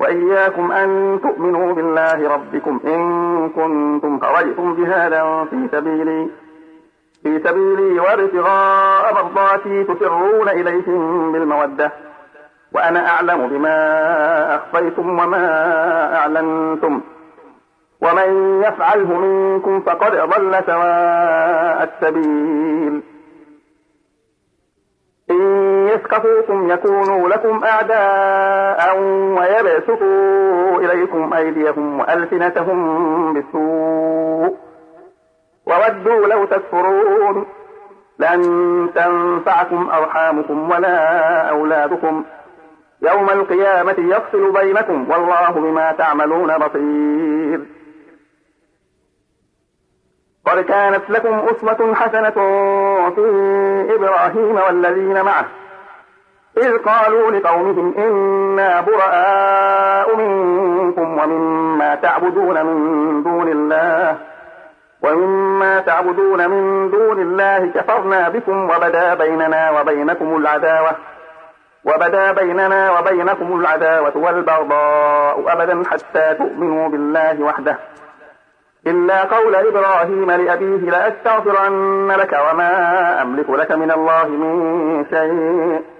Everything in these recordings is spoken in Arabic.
وإياكم أن تؤمنوا بالله ربكم إن كنتم خرجتم جهادا في سبيلي في سبيلي وابتغاء مرضاتي تسرون إليهم بالمودة وأنا أعلم بما أخفيتم وما أعلنتم ومن يفعله منكم فقد ضل سواء السبيل. يثقفوكم يكونوا لكم أعداء ويبسطوا إليكم أيديهم وألسنتهم بالسوء. وودوا لو تكفرون. لن تنفعكم أرحامكم ولا أولادكم. يوم القيامة يفصل بينكم والله بما تعملون بصير. قد كانت لكم أسوة حسنة في إبراهيم والذين معه. إذ قالوا لقومهم إنا براء منكم ومما تعبدون من دون الله ومما تعبدون من دون الله كفرنا بكم وبدا بيننا وبينكم العداوة وبدا بيننا وبينكم العداوة والبغضاء أبدا حتى تؤمنوا بالله وحده. إلا قول إبراهيم لأبيه لأستغفرن لك وما أملك لك من الله من شيء.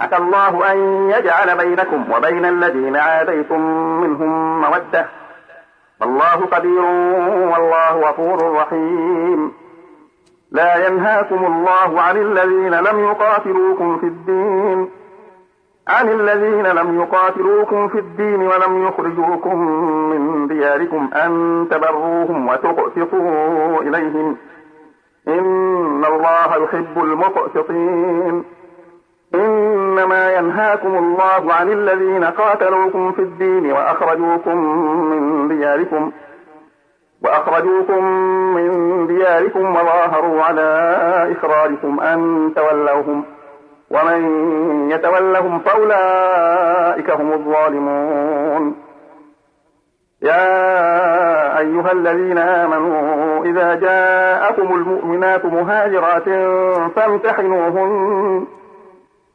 عسى الله أن يجعل بينكم وبين الذين عاديتم منهم مودة. والله قدير والله غفور رحيم. لا ينهاكم الله عن الذين لم يقاتلوكم في الدين. عن الذين لم يقاتلوكم في الدين ولم يخرجوكم من دياركم أن تبروهم وتقسطوا إليهم. إن الله يحب المقسطين. إنما ينهاكم الله عن الذين قاتلوكم في الدين وأخرجوكم من دياركم وأخرجوكم من دياركم وظاهروا على إخراجكم أن تولوهم ۖ ومن يتولهم فأولئك هم الظالمون. يا أيها الذين آمنوا إذا جاءكم المؤمنات مهاجرات فامتحنوهن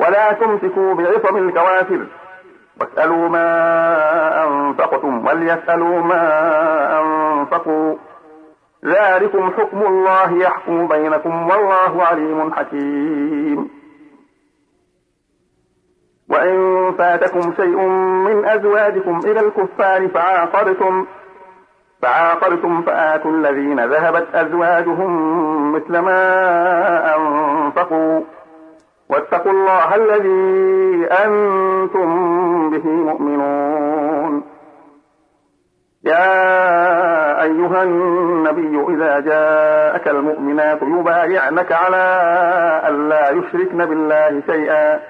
ولا تمسكوا بعصم الكوافر واسألوا ما أنفقتم وليسألوا ما أنفقوا. ذلكم حكم الله يحكم بينكم والله عليم حكيم. وإن فاتكم شيء من أزواجكم إلى الكفار فعاقبتم. فعاقبتم فآتوا الذين ذهبت أزواجهم مثل ما أنفقوا. واتقوا الله الذي أنتم به مؤمنون. يا أيها النبي إذا جاءك المؤمنات يبايعنك على ألا يشركن بالله شيئا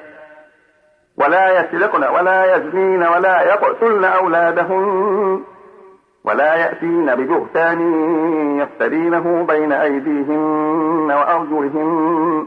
ولا يسرقن ولا يزنين ولا يقتلن أولادهن ولا يأتين ببهتان يفترينه بين أيديهن وأرجلهن.